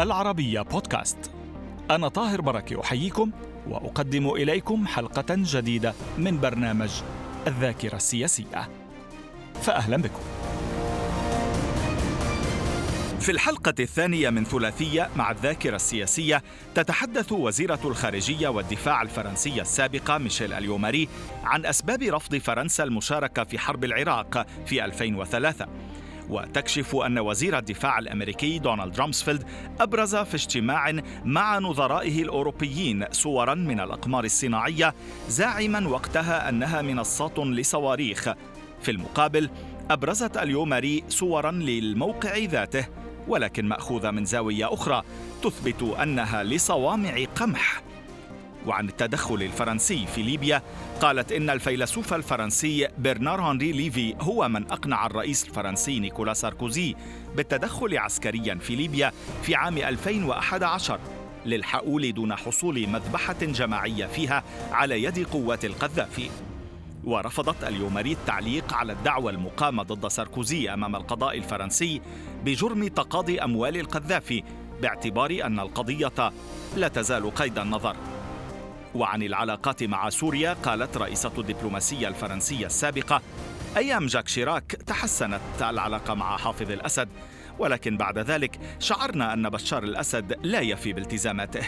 العربية بودكاست. أنا طاهر بركة أحييكم وأقدم إليكم حلقة جديدة من برنامج الذاكرة السياسية. فأهلا بكم. في الحلقة الثانية من ثلاثية مع الذاكرة السياسية تتحدث وزيرة الخارجية والدفاع الفرنسية السابقة ميشيل أليوماري عن أسباب رفض فرنسا المشاركة في حرب العراق في 2003 وتكشف أن وزير الدفاع الأمريكي دونالد رامسفيلد أبرز في اجتماع مع نظرائه الأوروبيين صورا من الأقمار الصناعية زاعما وقتها أنها منصات لصواريخ. في المقابل أبرزت اليوماري صورا للموقع ذاته ولكن مأخوذة من زاوية أخرى تثبت أنها لصوامع قمح. وعن التدخل الفرنسي في ليبيا قالت إن الفيلسوف الفرنسي برنار هنري ليفي هو من أقنع الرئيس الفرنسي نيكولا ساركوزي بالتدخل عسكريا في ليبيا في عام 2011 للحؤول دون حصول مذبحة جماعية فيها على يد قوات القذافي. ورفضت اليومري التعليق على الدعوى المقامة ضد ساركوزي أمام القضاء الفرنسي بجرم تقاضي أموال القذافي باعتبار أن القضية لا تزال قيد النظر. وعن العلاقات مع سوريا قالت رئيسة الدبلوماسية الفرنسية السابقة أيام جاك شيراك تحسنت العلاقة مع حافظ الأسد. ولكن بعد ذلك شعرنا أن بشار الأسد لا يفي بالتزاماته.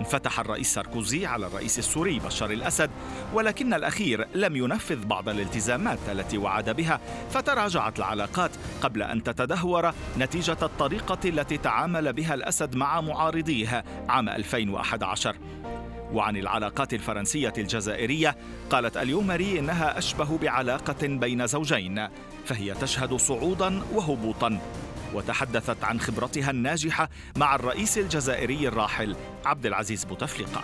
انفتح الرئيس ساركوزي على الرئيس السوري بشار الأسد ولكن الأخير لم ينفذ بعض الالتزامات التي وعد بها فتراجعت العلاقات قبل أن تتدهور نتيجة الطريقة التي تعامل بها الأسد مع معارضيه عام 2011 وعن العلاقات الفرنسية الجزائرية قالت اليومري إنها أشبه بعلاقة بين زوجين فهي تشهد صعودا وهبوطا. وتحدثت عن خبرتها الناجحة مع الرئيس الجزائري الراحل عبد العزيز بوتفليقة.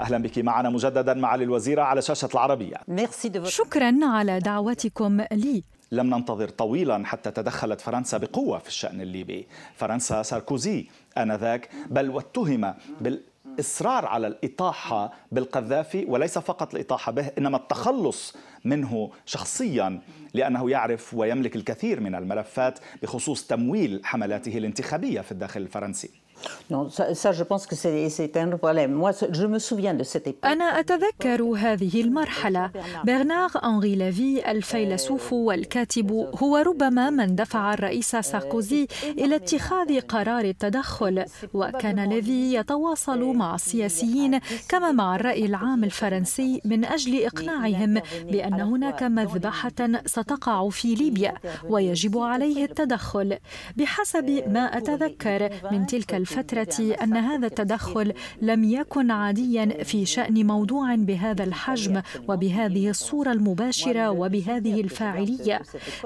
أهلا بك معنا مجددا معالي الوزيره على شاشة العربية. شكرا على دعوتكم لي. لم ننتظر طويلا حتى تدخلت فرنسا بقوة في الشأن الليبي. فرنسا ساركوزي آنذاك بل واتهم بال اصرار على الإطاحة بالقذافي وليس فقط الإطاحة به إنما التخلص منه شخصيا لأنه يعرف ويملك الكثير من الملفات بخصوص تمويل حملاته الانتخابية في الداخل الفرنسي. Non, ça, ça, je pense que c'est un problème. Moi, je me souviens de cette époque. أنا أتذكر هذه المرحلة. برنار أنري لافي الفيلسوف والكاتب هو ربما من دفع الرئيس ساركوزي إلى اتخاذ قرار التدخل، وكان لافي يتواصل مع السياسيين كما مع الرأي العام الفرنسي من أجل إقناعهم بأن هناك مذبحة ستقع في ليبيا ويجب عليه التدخل. بحسب ما أتذكر من تلك الفترة أن هذا التدخل لم يكن عاديا في شأن موضوع بهذا الحجم وبهذه الصورة المباشرة وبهذه الفاعلية.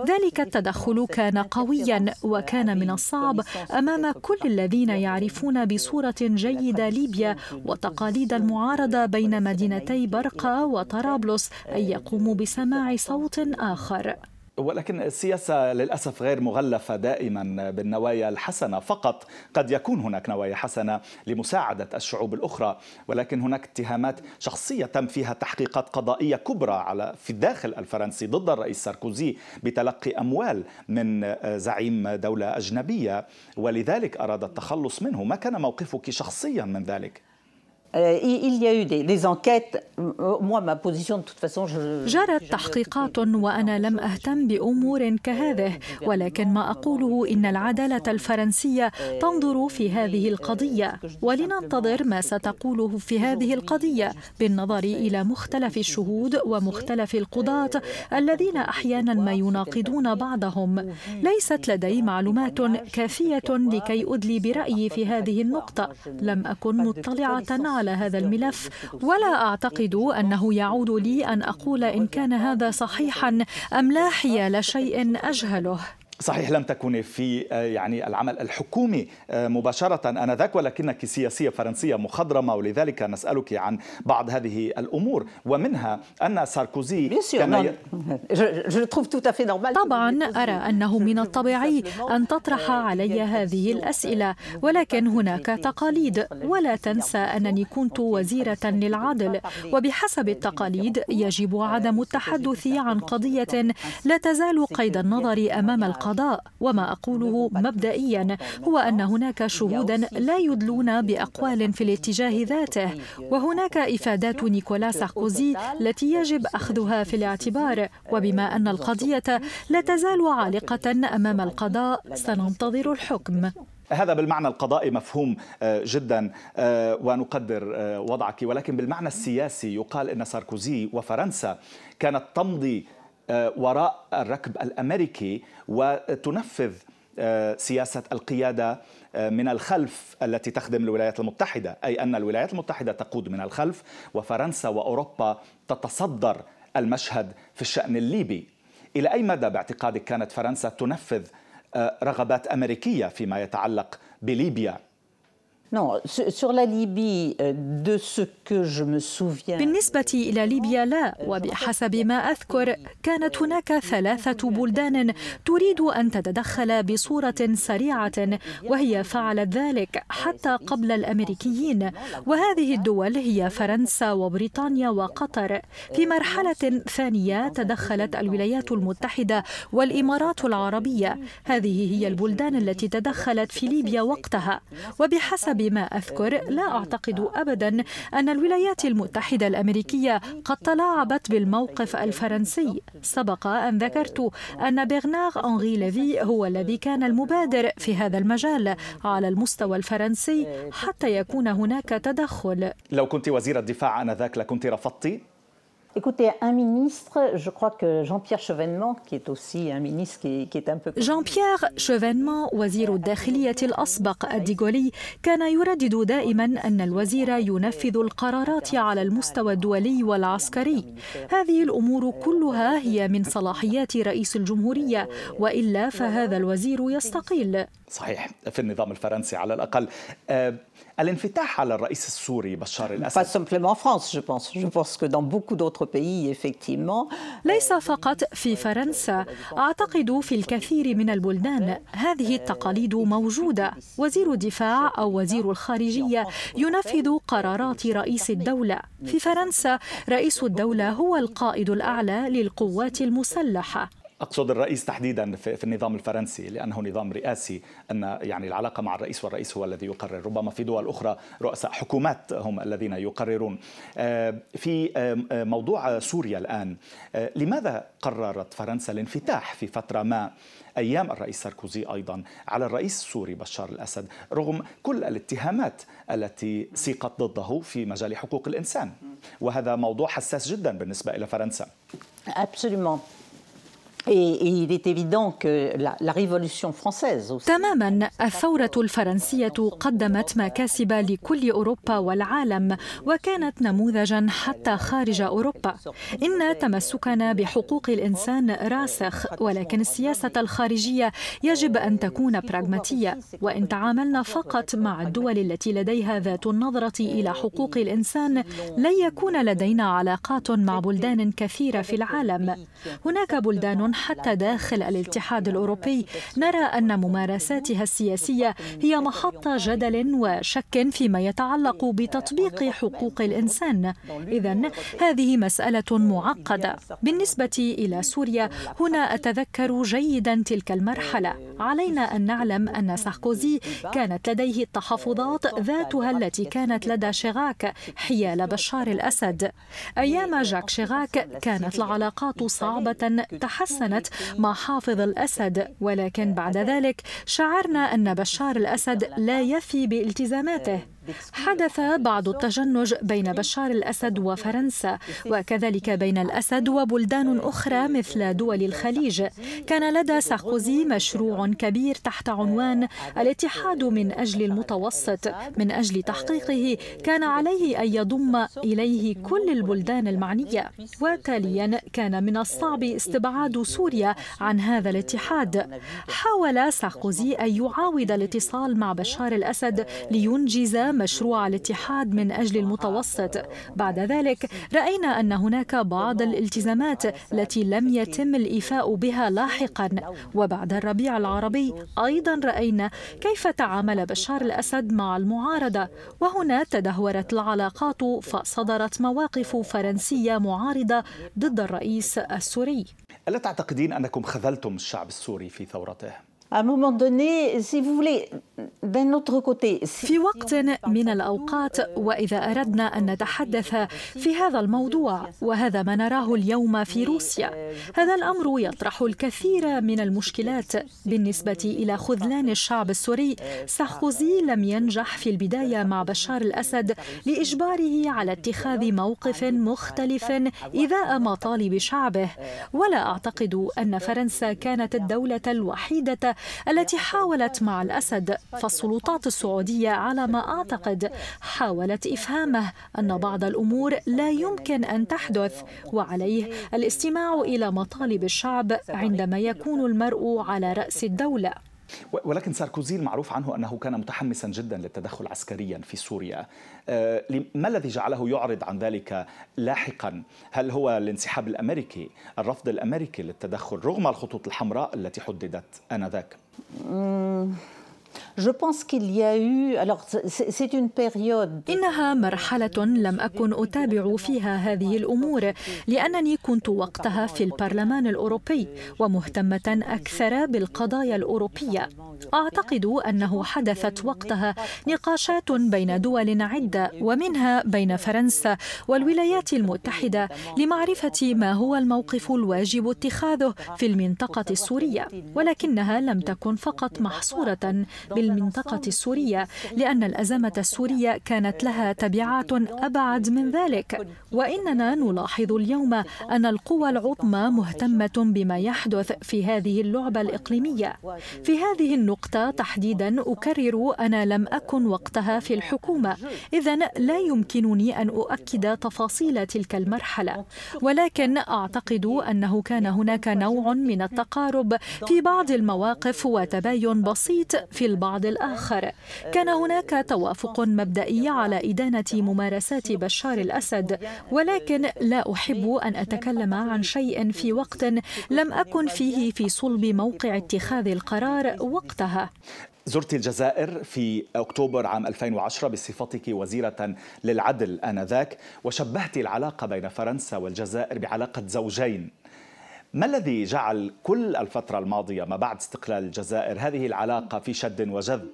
ذلك التدخل كان قويا وكان من الصعب أمام كل الذين يعرفون بصورة جيدة ليبيا وتقاليد المعارضة بين مدينتي برقة وطرابلس أن يقوموا بسماع صوت آخر. ولكن السياسة للأسف غير مغلفة دائما بالنوايا الحسنة فقط قد يكون هناك نوايا حسنة لمساعدة الشعوب الأخرى ولكن هناك اتهامات شخصية تم فيها تحقيقات قضائية كبرى على في الداخل الفرنسي ضد الرئيس ساركوزي بتلقي أموال من زعيم دولة أجنبية ولذلك أراد التخلص منه ما كان موقفك شخصيا من ذلك؟ Il y a eu des, des enquêtes. Moi, ma position, de toute façon, je... جرت تحقيقات وأنا لم أهتم بأمور كهذه. ولكن ما أقوله إن العدالة الفرنسية تنظر في هذه القضية. ولننتظر ما ستقوله في هذه القضية. بالنظر إلى مختلف الشهود ومختلف القضاة الذين أحيانا ما يناقضون بعضهم. ليست لدي معلومات كافية لكي أدلي برأيي في هذه النقطة. لم أكن مطلعة على على هذا الملف ولا أعتقد أنه يعود لي أن أقول إن كان هذا صحيحا أم لا حيال شيء أجهله. صحيح لم تكوني في آه، يعني العمل الحكومي آه، مباشرة آنذاك ولكنك سياسية فرنسية مخضرمة ولذلك نسألك عن بعض هذه الأمور. ومنها أن ساركوزي كان طبعا أرى أنه من الطبيعي أن تطرح علي هذه الأسئلة. ولكن هناك تقاليد. ولا تنسى أنني كنت وزيرة للعدل. وبحسب التقاليد يجب عدم التحدث عن قضية لا تزال قيد النظر أمام القضاء وما أقوله مبدئيا هو أن هناك شهودا لا يدلون بأقوال في الاتجاه ذاته وهناك إفادات نيكولا ساركوزي التي يجب أخذها في الاعتبار وبما أن القضية لا تزال عالقة أمام القضاء سننتظر الحكم. هذا بالمعنى القضائي مفهوم آه، جدا آه، ونقدر آه، وضعك ولكن بالمعنى السياسي يقال إن ساركوزي وفرنسا كانت تمضي وراء الركب الأمريكي وتنفذ سياسة القيادة من الخلف التي تخدم الولايات المتحدة. أي أن الولايات المتحدة تقود من الخلف وفرنسا وأوروبا تتصدر المشهد في الشأن الليبي. إلى أي مدى باعتقادك كانت فرنسا تنفذ آه، رغبات أمريكية فيما يتعلق بليبيا؟ Non, sur la Libye, euh, de ce que je me souviens. بالنسبة إلى ليبيا لا، وبحسب ما أذكر كانت هناك ثلاثة بلدان تريد أن تتدخل بصورة سريعة وهي فعلت ذلك حتى قبل الأمريكيين، وهذه الدول هي فرنسا وبريطانيا وقطر. في مرحلة ثانية تدخلت الولايات المتحدة والإمارات العربية، هذه هي البلدان التي تدخلت في ليبيا وقتها، وبحسب بما أذكر لا أعتقد أبدا أن الولايات المتحدة الأمريكية قد تلاعبت بالموقف الفرنسي. سبق أن ذكرت أن برنار أنغي ليفي هو الذي كان المبادر في هذا المجال على المستوى الفرنسي حتى يكون هناك تدخل. لو كنت وزير الدفاع آنذاك لكنت رفضتي Écoutez, un ministre, je crois que Jean-Pierre Chevènement, qui est aussi un ministre qui, qui est un peu... Jean-Pierre Chevènement وزير الداخلية الأسبق الديغولي كان يردد دائما أن الوزير ينفذ القرارات على المستوى الدولي والعسكري هذه الأمور كلها هي من صلاحيات رئيس الجمهورية وإلا فهذا الوزير يستقيل صحيح في النظام الفرنسي على الأقل أه الانفتاح على الرئيس السوري بشار الأسد Pas simplement en France, je pense. Je pense que dans beaucoup d'autres. ليس فقط في فرنسا، أعتقد في الكثير من البلدان هذه التقاليد موجودة. وزير الدفاع أو وزير الخارجية ينفذ قرارات رئيس الدولة. في فرنسا رئيس الدولة هو القائد الأعلى للقوات المسلحة. أقصد الرئيس تحديدا في النظام الفرنسي لأنه نظام رئاسي أن يعني العلاقة مع الرئيس والرئيس هو الذي يقرر. ربما في دول أخرى رؤساء حكومات هم الذين يقررون. آه، في آه، موضوع سوريا الآن آه، لماذا قررت فرنسا الانفتاح في فترة ما؟ أيام الرئيس ساركوزي أيضا على الرئيس السوري بشار الأسد رغم كل الاتهامات التي سيقت ضده في مجال حقوق الإنسان. وهذا موضوع حساس جدا بالنسبة إلى فرنسا. Absolument. تماما الثورة الفرنسية قدمت مكاسب لكل أوروبا والعالم وكانت نموذجا حتى خارج أوروبا. إن تمسكنا بحقوق الإنسان راسخ ولكن السياسة الخارجية يجب أن تكون براغماتية وإن تعاملنا فقط مع الدول التي لديها ذات النظرة إلى حقوق الإنسان لن يكون لدينا علاقات مع بلدان كثيرة في العالم. هناك بلدان حتى داخل الاتحاد الأوروبي نرى أن ممارساتها السياسية هي محط جدل وشك فيما يتعلق بتطبيق حقوق الإنسان. اذا هذه مسألة معقدة. بالنسبة إلى سوريا هنا أتذكر جيدا تلك المرحلة. علينا أن نعلم أن ساركوزي كانت لديه التحفظات ذاتها التي كانت لدى شيراك حيال بشار الأسد. أيام جاك شيراك كانت العلاقات صعبة تحسنت مع حافظ الأسد. ولكن بعد ذلك شعرنا أن بشار الأسد لا يفي بالتزاماته. حدث بعض التجنج بين بشار الأسد وفرنسا وكذلك بين الأسد وبلدان أخرى مثل دول الخليج. كان لدى ساركوزي مشروع كبير تحت عنوان الاتحاد من أجل المتوسط. من أجل تحقيقه كان عليه أن يضم إليه كل البلدان المعنية. وتاليا كان من الصعب استبعاد سوريا عن هذا الاتحاد. حاول ساركوزي أن يعاود الاتصال مع بشار الأسد لينجز مشروع الاتحاد من أجل المتوسط. بعد ذلك رأينا أن هناك بعض الالتزامات التي لم يتم الإيفاء بها لاحقا. وبعد الربيع العربي أيضا رأينا كيف تعامل بشار الأسد مع المعارضة. وهنا تدهورت العلاقات فصدرت مواقف فرنسية معارضة ضد الرئيس السوري. ألا تعتقدين أنكم خذلتم الشعب السوري في ثورته؟ في وقت من الأوقات وإذا أردنا أن نتحدث في هذا الموضوع وهذا ما نراه اليوم في روسيا. هذا الأمر يطرح الكثير من المشكلات بالنسبة إلى خذلان الشعب السوري. ساركوزي لم ينجح في البداية مع بشار الأسد لإجباره على اتخاذ موقف مختلف إذاء مطالب شعبه. ولا أعتقد أن فرنسا كانت الدولة الوحيدة التي حاولت مع الأسد فالسلطات السعودية على ما أعتقد حاولت إفهامه أن بعض الأمور لا يمكن أن تحدث وعليه الاستماع إلى مطالب الشعب عندما يكون المرء على رأس الدولة. ولكن ساركوزي المعروف عنه أنه كان متحمسا جدا للتدخل عسكريا في سوريا. آه، ما الذي جعله يعرض عن ذلك لاحقا؟ هل هو الانسحاب الأمريكي الرفض الأمريكي للتدخل رغم الخطوط الحمراء التي حددت آنذاك؟ إنها مرحلة لم أكن أتابع فيها هذه الأمور لأنني كنت وقتها في البرلمان الأوروبي ومهتمة أكثر بالقضايا الأوروبية. أعتقد أنه حدثت وقتها نقاشات بين دول عدة ومنها بين فرنسا والولايات المتحدة لمعرفة ما هو الموقف الواجب اتخاذه في المنطقة السورية ولكنها لم تكن فقط محصورة بالمنطقة السورية لأن الأزمة السورية كانت لها تبعات أبعد من ذلك. وإننا نلاحظ اليوم أن القوى العظمى مهتمة بما يحدث في هذه اللعبة الإقليمية. في هذه النقطة تحديدا أكرر أنا لم أكن وقتها في الحكومة. إذا لا يمكنني أن أؤكد تفاصيل تلك المرحلة. ولكن أعتقد أنه كان هناك نوع من التقارب في بعض المواقف وتباين بسيط في البعض الآخر. كان هناك توافق مبدئي على إدانة ممارسات بشار الأسد ولكن لا أحب أن أتكلم عن شيء في وقت لم أكن فيه في صلب موقع اتخاذ القرار وقتها. زرت الجزائر في أكتوبر عام 2010 بصفتك وزيرة للعدل آنذاك وشبهت العلاقة بين فرنسا والجزائر بعلاقة زوجين. ما الذي جعل كل الفترة الماضية ما بعد استقلال الجزائر هذه العلاقة في شد وجذب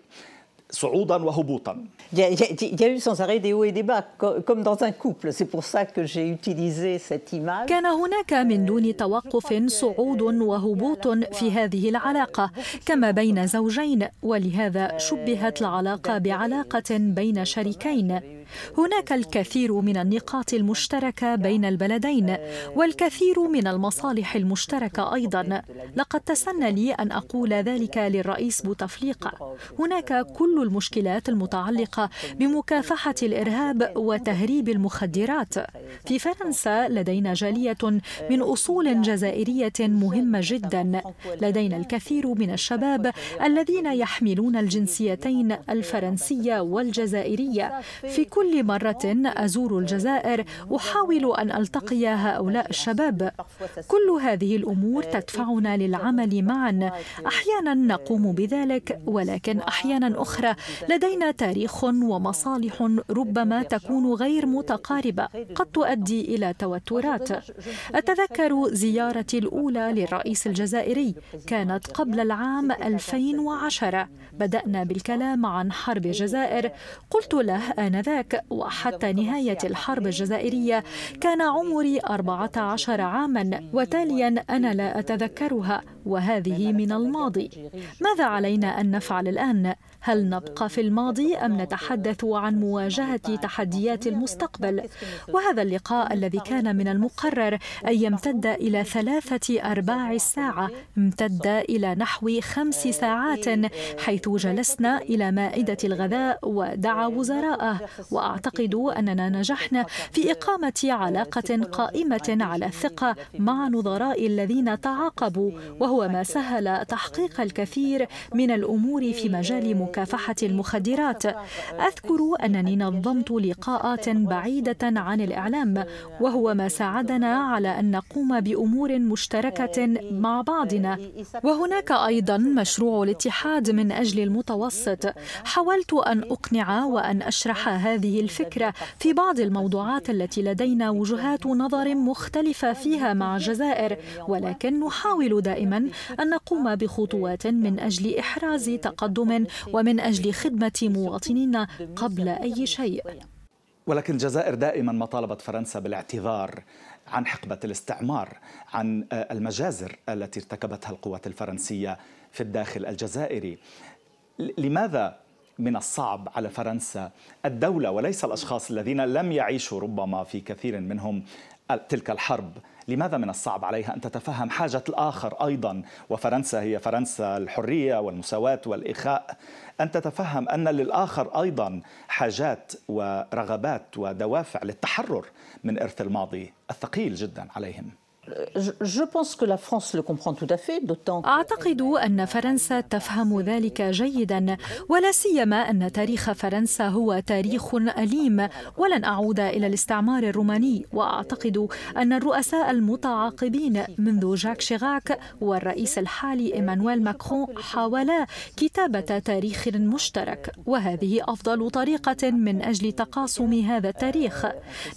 صعودا وهبوطا Il y, a eu sans arrêt des hauts et des bas, comme dans un couple. C'est pour ça que j'ai utilisé cette image. كان هناك من دون توقف صعود وهبوط في هذه العلاقة كما بين زوجين ولهذا شبهت العلاقة بعلاقة بين شريكين هناك الكثير من النقاط المشتركة بين البلدين والكثير من المصالح المشتركة أيضا. لقد تسنى لي أن أقول ذلك للرئيس بوتفليقه هناك كل المشكلات المتعلقة بمكافحة الإرهاب وتهريب المخدرات. في فرنسا لدينا جالية من أصول جزائرية مهمة جدا. لدينا الكثير من الشباب الذين يحملون الجنسيتين الفرنسية والجزائرية في كل مرة أزور الجزائر أحاول أن ألتقي هؤلاء الشباب. كل هذه الأمور تدفعنا للعمل معا. أحيانا نقوم بذلك ولكن أحيانا أخرى لدينا تاريخ ومصالح ربما تكون غير متقاربة قد تؤدي إلى توترات. أتذكر زيارتي الأولى للرئيس الجزائري كانت قبل العام 2010 بدأنا بالكلام عن حرب الجزائر. قلت له آنذاك ذاك وحتى نهاية الحرب الجزائرية كان عمري 14 عاما وتاليا أنا لا أتذكرها. وهذه من الماضي. ماذا علينا أن نفعل الآن؟ هل نبقى في الماضي أم نتحدث عن مواجهة تحديات المستقبل؟ وهذا اللقاء الذي كان من المقرر أن يمتد إلى ثلاثة أرباع الساعة امتد إلى نحو خمس ساعات حيث جلسنا إلى مائدة الغذاء ودعا وزراءه. وأعتقد أننا نجحنا في إقامة علاقة قائمة على الثقة مع نظراء الذين تعاقبوا وهو ما سهل تحقيق الكثير من الأمور في مجال مكافحة المخدرات. أذكر أنني نظمت لقاءات بعيدة عن الإعلام وهو ما ساعدنا على أن نقوم بأمور مشتركة مع بعضنا. وهناك أيضا مشروع الاتحاد من أجل المتوسط. حاولت أن أقنع وأن أشرح هذه الفكرة في بعض الموضوعات التي لدينا وجهات نظر مختلفة فيها مع الجزائر ولكن نحاول دائما أن نقوم بخطوات من أجل إحراز تقدم ومن أجل خدمة مواطنينا قبل أي شيء. ولكن الجزائر دائما ما طالبت فرنسا بالاعتذار عن حقبة الاستعمار عن المجازر التي ارتكبتها القوات الفرنسية في الداخل الجزائري. لماذا من الصعب على فرنسا الدولة وليس الأشخاص الذين لم يعيشوا ربما في كثير منهم تلك الحرب لماذا من الصعب عليها أن تتفهم حاجة الآخر أيضا؟ وفرنسا هي فرنسا الحرية والمساواة والإخاء. أن تتفهم أن للآخر أيضا حاجات ورغبات ودوافع للتحرر من إرث الماضي الثقيل جدا عليهم. أعتقد أن فرنسا تفهم ذلك جيدا ولا سيما أن تاريخ فرنسا هو تاريخ أليم. ولن أعود إلى الاستعمار الروماني وأعتقد أن الرؤساء المتعاقبين منذ جاك شيراك والرئيس الحالي إيمانويل ماكرون حاولا كتابة تاريخ مشترك. وهذه أفضل طريقة من أجل تقاسم هذا التاريخ.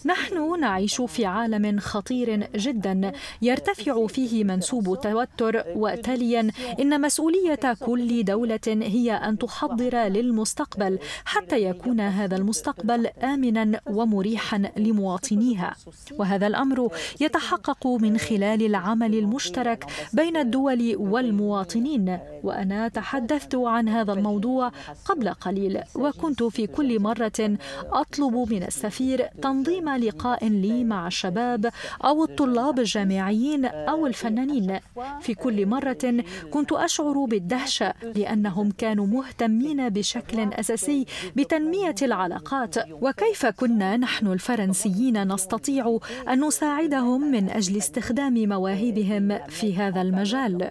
نحن نعيش في عالم خطير جدا. يرتفع فيه منسوب التوتر وتاليا إن مسؤولية كل دولة هي أن تحضر للمستقبل حتى يكون هذا المستقبل امنا ومريحا لمواطنيها. وهذا الأمر يتحقق من خلال العمل المشترك بين الدول والمواطنين. وأنا تحدثت عن هذا الموضوع قبل قليل وكنت في كل مرة أطلب من السفير تنظيم لقاء لي مع الشباب أو الطلاب الجامعيين الجامعيين أو الفنانين. في كل مرة كنت أشعر بالدهشة لأنهم كانوا مهتمين بشكل أساسي بتنمية العلاقات. وكيف كنا نحن الفرنسيين نستطيع أن نساعدهم من أجل استخدام مواهبهم في هذا المجال؟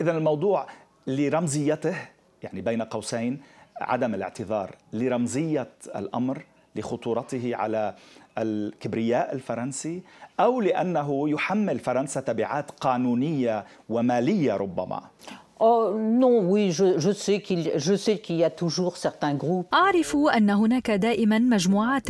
إذا الموضوع لرمزيته يعني بين قوسين عدم الاعتذار لرمزية الأمر لخطورته على الكبرياء الفرنسي أو لأنه يحمل فرنسا تبعات قانونية ومالية ربما. Oh, non, oui, je, je sais qu'il qu'il y a toujours certains groupes. أعرف أن هناك دائما مجموعات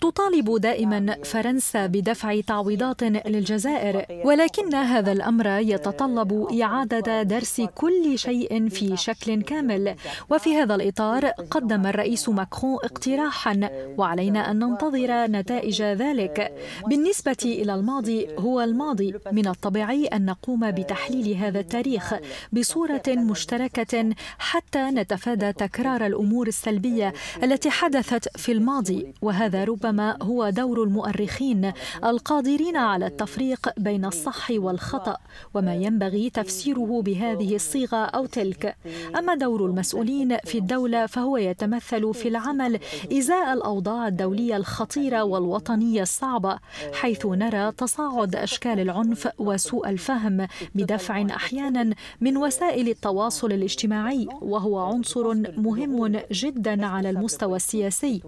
تطالب دائما فرنسا بدفع تعويضات للجزائر، ولكن هذا الأمر يتطلب إعادة درس كل شيء في شكل كامل، وفي هذا الإطار قدم الرئيس ماكرون اقتراحا وعلينا أن ننتظر نتائج ذلك. بالنسبة إلى الماضي هو الماضي، من الطبيعي أن نقوم بتحليل هذا التاريخ بصورة صورة مشتركة حتى نتفادى تكرار الأمور السلبية التي حدثت في الماضي وهذا ربما هو دور المؤرخين القادرين على التفريق بين الصح والخطأ وما ينبغي تفسيره بهذه الصيغة أو تلك. أما دور المسؤولين في الدولة فهو يتمثل في العمل إزاء الأوضاع الدولية الخطيرة والوطنية الصعبة حيث نرى تصاعد أشكال العنف وسوء الفهم بدفع أحيانا من وسائل وسائل التواصل الاجتماعي وهو عنصر مهم جدا على المستوى السياسي.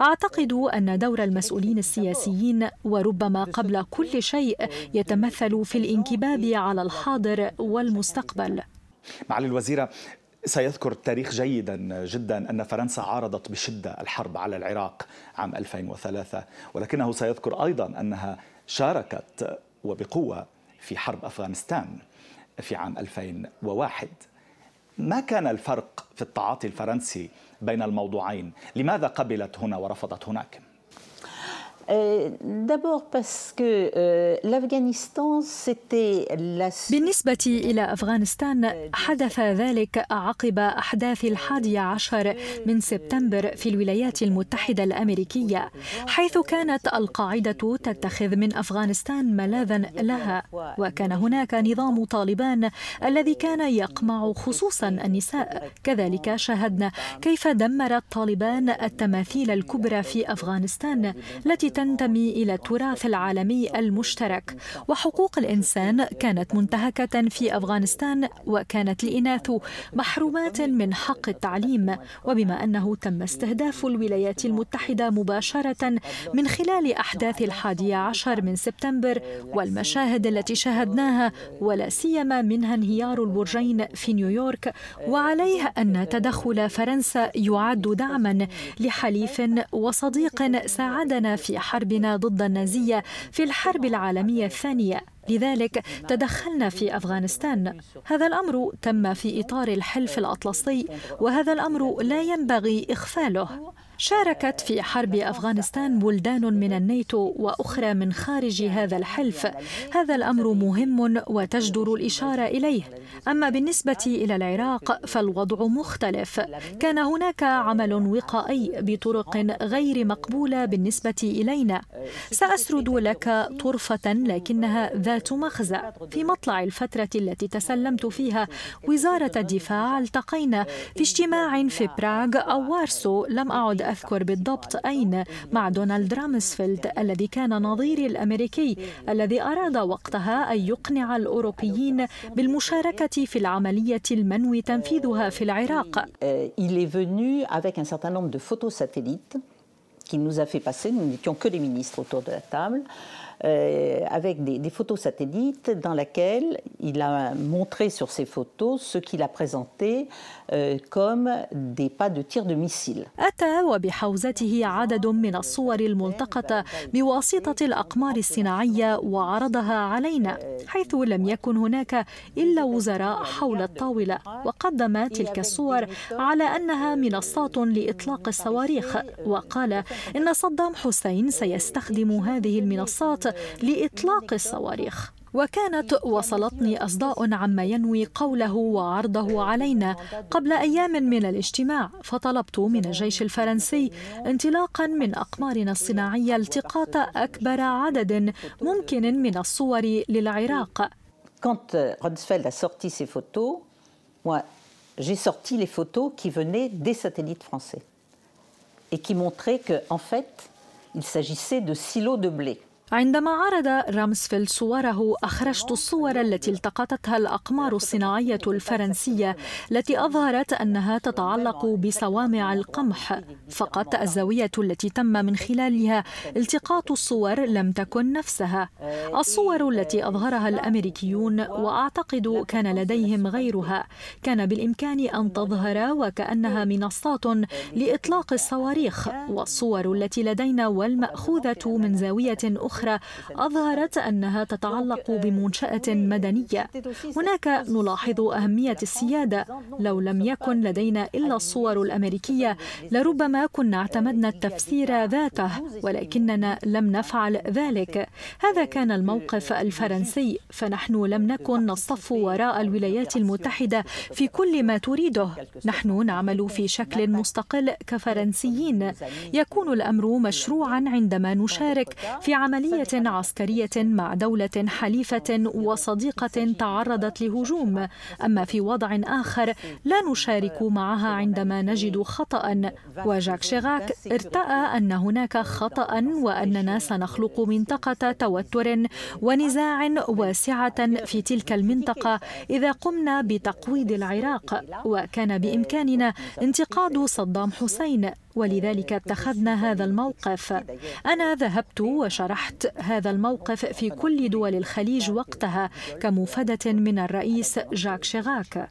أعتقد أن دور المسؤولين السياسيين وربما قبل كل شيء يتمثل في الانكباب على الحاضر والمستقبل. معالي الوزيرة سيذكر التاريخ جيدا جدا أن فرنسا عارضت بشدة الحرب على العراق عام 2003 ولكنه سيذكر أيضا أنها شاركت وبقوة في حرب أفغانستان. في عام 2001 ما كان الفرق في التعاطي الفرنسي بين الموضوعين؟ لماذا قبلت هنا ورفضت هناك؟ بالنسبة إلى أفغانستان حدث ذلك عقب أحداث الحادي عشر من سبتمبر في الولايات المتحدة الأمريكية حيث كانت القاعدة تتخذ من أفغانستان ملاذا لها. وكان هناك نظام طالبان الذي كان يقمع خصوصا النساء. كذلك شاهدنا كيف دمرت طالبان التماثيل الكبرى في أفغانستان التي تنتمي إلى التراث العالمي المشترك. وحقوق الإنسان كانت منتهكة في أفغانستان وكانت الإناث محرومات من حق التعليم. وبما أنه تم استهداف الولايات المتحدة مباشرة من خلال أحداث الحادي عشر من سبتمبر والمشاهد التي شاهدناها ولا سيما منها انهيار البرجين في نيويورك. وعليه أن تدخل فرنسا يعد دعما لحليف وصديق ساعدنا في حربنا ضد النازية في الحرب العالمية الثانية. لذلك تدخلنا في أفغانستان. هذا الأمر تم في إطار الحلف الأطلسي وهذا الأمر لا ينبغي إغفاله. شاركت في حرب أفغانستان بلدان من الناتو وأخرى من خارج هذا الحلف. هذا الأمر مهم وتجدر الإشارة إليه. أما بالنسبة إلى العراق فالوضع مختلف. كان هناك عمل وقائي بطرق غير مقبولة بالنسبة إلينا. سأسرد لك طرفة لكنها ذات مغزى في مطلع الفترة التي تسلمت فيها وزارة الدفاع التقينا في اجتماع في براغ أو وارسو. لم أعد أذكر بالضبط أين مع دونالد رامسفيلد الذي كان نظيري الأمريكي الذي أراد وقتها أن يقنع الأوروبيين بالمشاركة في العملية المنوي تنفيذها في العراق. Qu'il nous a fait passer. Nous n'étions que les ministres autour de la table. Euh, avec des, des, photos satellites dans lesquelles il a montré sur ces photos ce qu'il a présenté euh, missiles. أتى وبحوزته عدد من الصور الملتقطة بواسطة الأقمار الصناعية وعرضها علينا حيث لم يكن هناك إلا وزراء حول الطاولة وقدم تلك الصور على أنها منصات لإطلاق الصواريخ وقال إن صدام حسين سيستخدم هذه المنصات لإطلاق الصواريخ وكانت وصلتني أصداء عما ينوي قوله وعرضه علينا قبل أيام من الاجتماع فطلبت من الجيش الفرنسي انطلاقا من أقمارنا الصناعية التقاط أكبر عدد ممكن من الصور للعراق euh, J'ai sorti les photos qui venaient des satellites français et qui montraient qu'en en fait, il s'agissait de silos de blé. عندما عرض رامسفيلد صوره أخرجت الصور التي التقطتها الأقمار الصناعية الفرنسية التي أظهرت أنها تتعلق بصوامع القمح. فقط الزاوية التي تم من خلالها التقاط الصور لم تكن نفسها. الصور التي أظهرها الأمريكيون وأعتقد كان لديهم غيرها. كان بالإمكان أن تظهر وكأنها منصات لإطلاق الصواريخ والصور التي لدينا والمأخوذة من زاوية أخرى أخرى أظهرت أنها تتعلق بمنشأة مدنية. هناك نلاحظ أهمية السيادة. لو لم يكن لدينا إلا الصور الأمريكية لربما كنا اعتمدنا التفسير ذاته ولكننا لم نفعل ذلك. هذا كان الموقف الفرنسي. فنحن لم نكن نصطف وراء الولايات المتحدة في كل ما تريده. نحن نعمل في شكل مستقل كفرنسيين. يكون الأمر مشروعا عندما نشارك في عملية عملية عسكرية مع دولة حليفة وصديقة تعرضت لهجوم، أما في وضع آخر لا نشارك معها عندما نجد خطأ، وجاك شيراك ارتأى أن هناك خطأ وأننا سنخلق منطقة توتر ونزاع واسعة في تلك المنطقة إذا قمنا بتقويض العراق، وكان بإمكاننا انتقاد صدام حسين. ولذلك اتخذنا هذا الموقف. أنا ذهبت وشرحت هذا الموقف في كل دول الخليج وقتها كمفاده من الرئيس جاك شيراك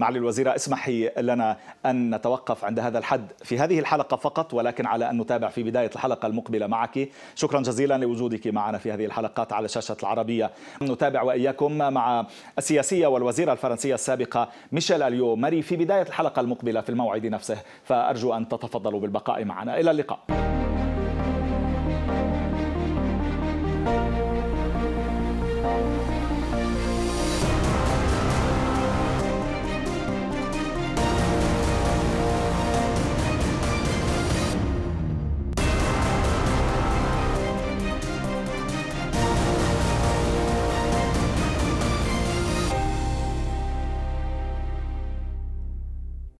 معالي الوزيرة اسمحي لنا أن نتوقف عند هذا الحد في هذه الحلقة فقط ولكن على أن نتابع في بداية الحلقة المقبلة معك. شكرا جزيلا لوجودك معنا في هذه الحلقات على شاشة العربية. نتابع وإياكم مع السياسية والوزيرة الفرنسية السابقة ميشيل أليو. ماري في بداية الحلقة المقبلة في الموعد نفسه فأرجو أن تتفضلوا بالبقاء معنا. إلى اللقاء.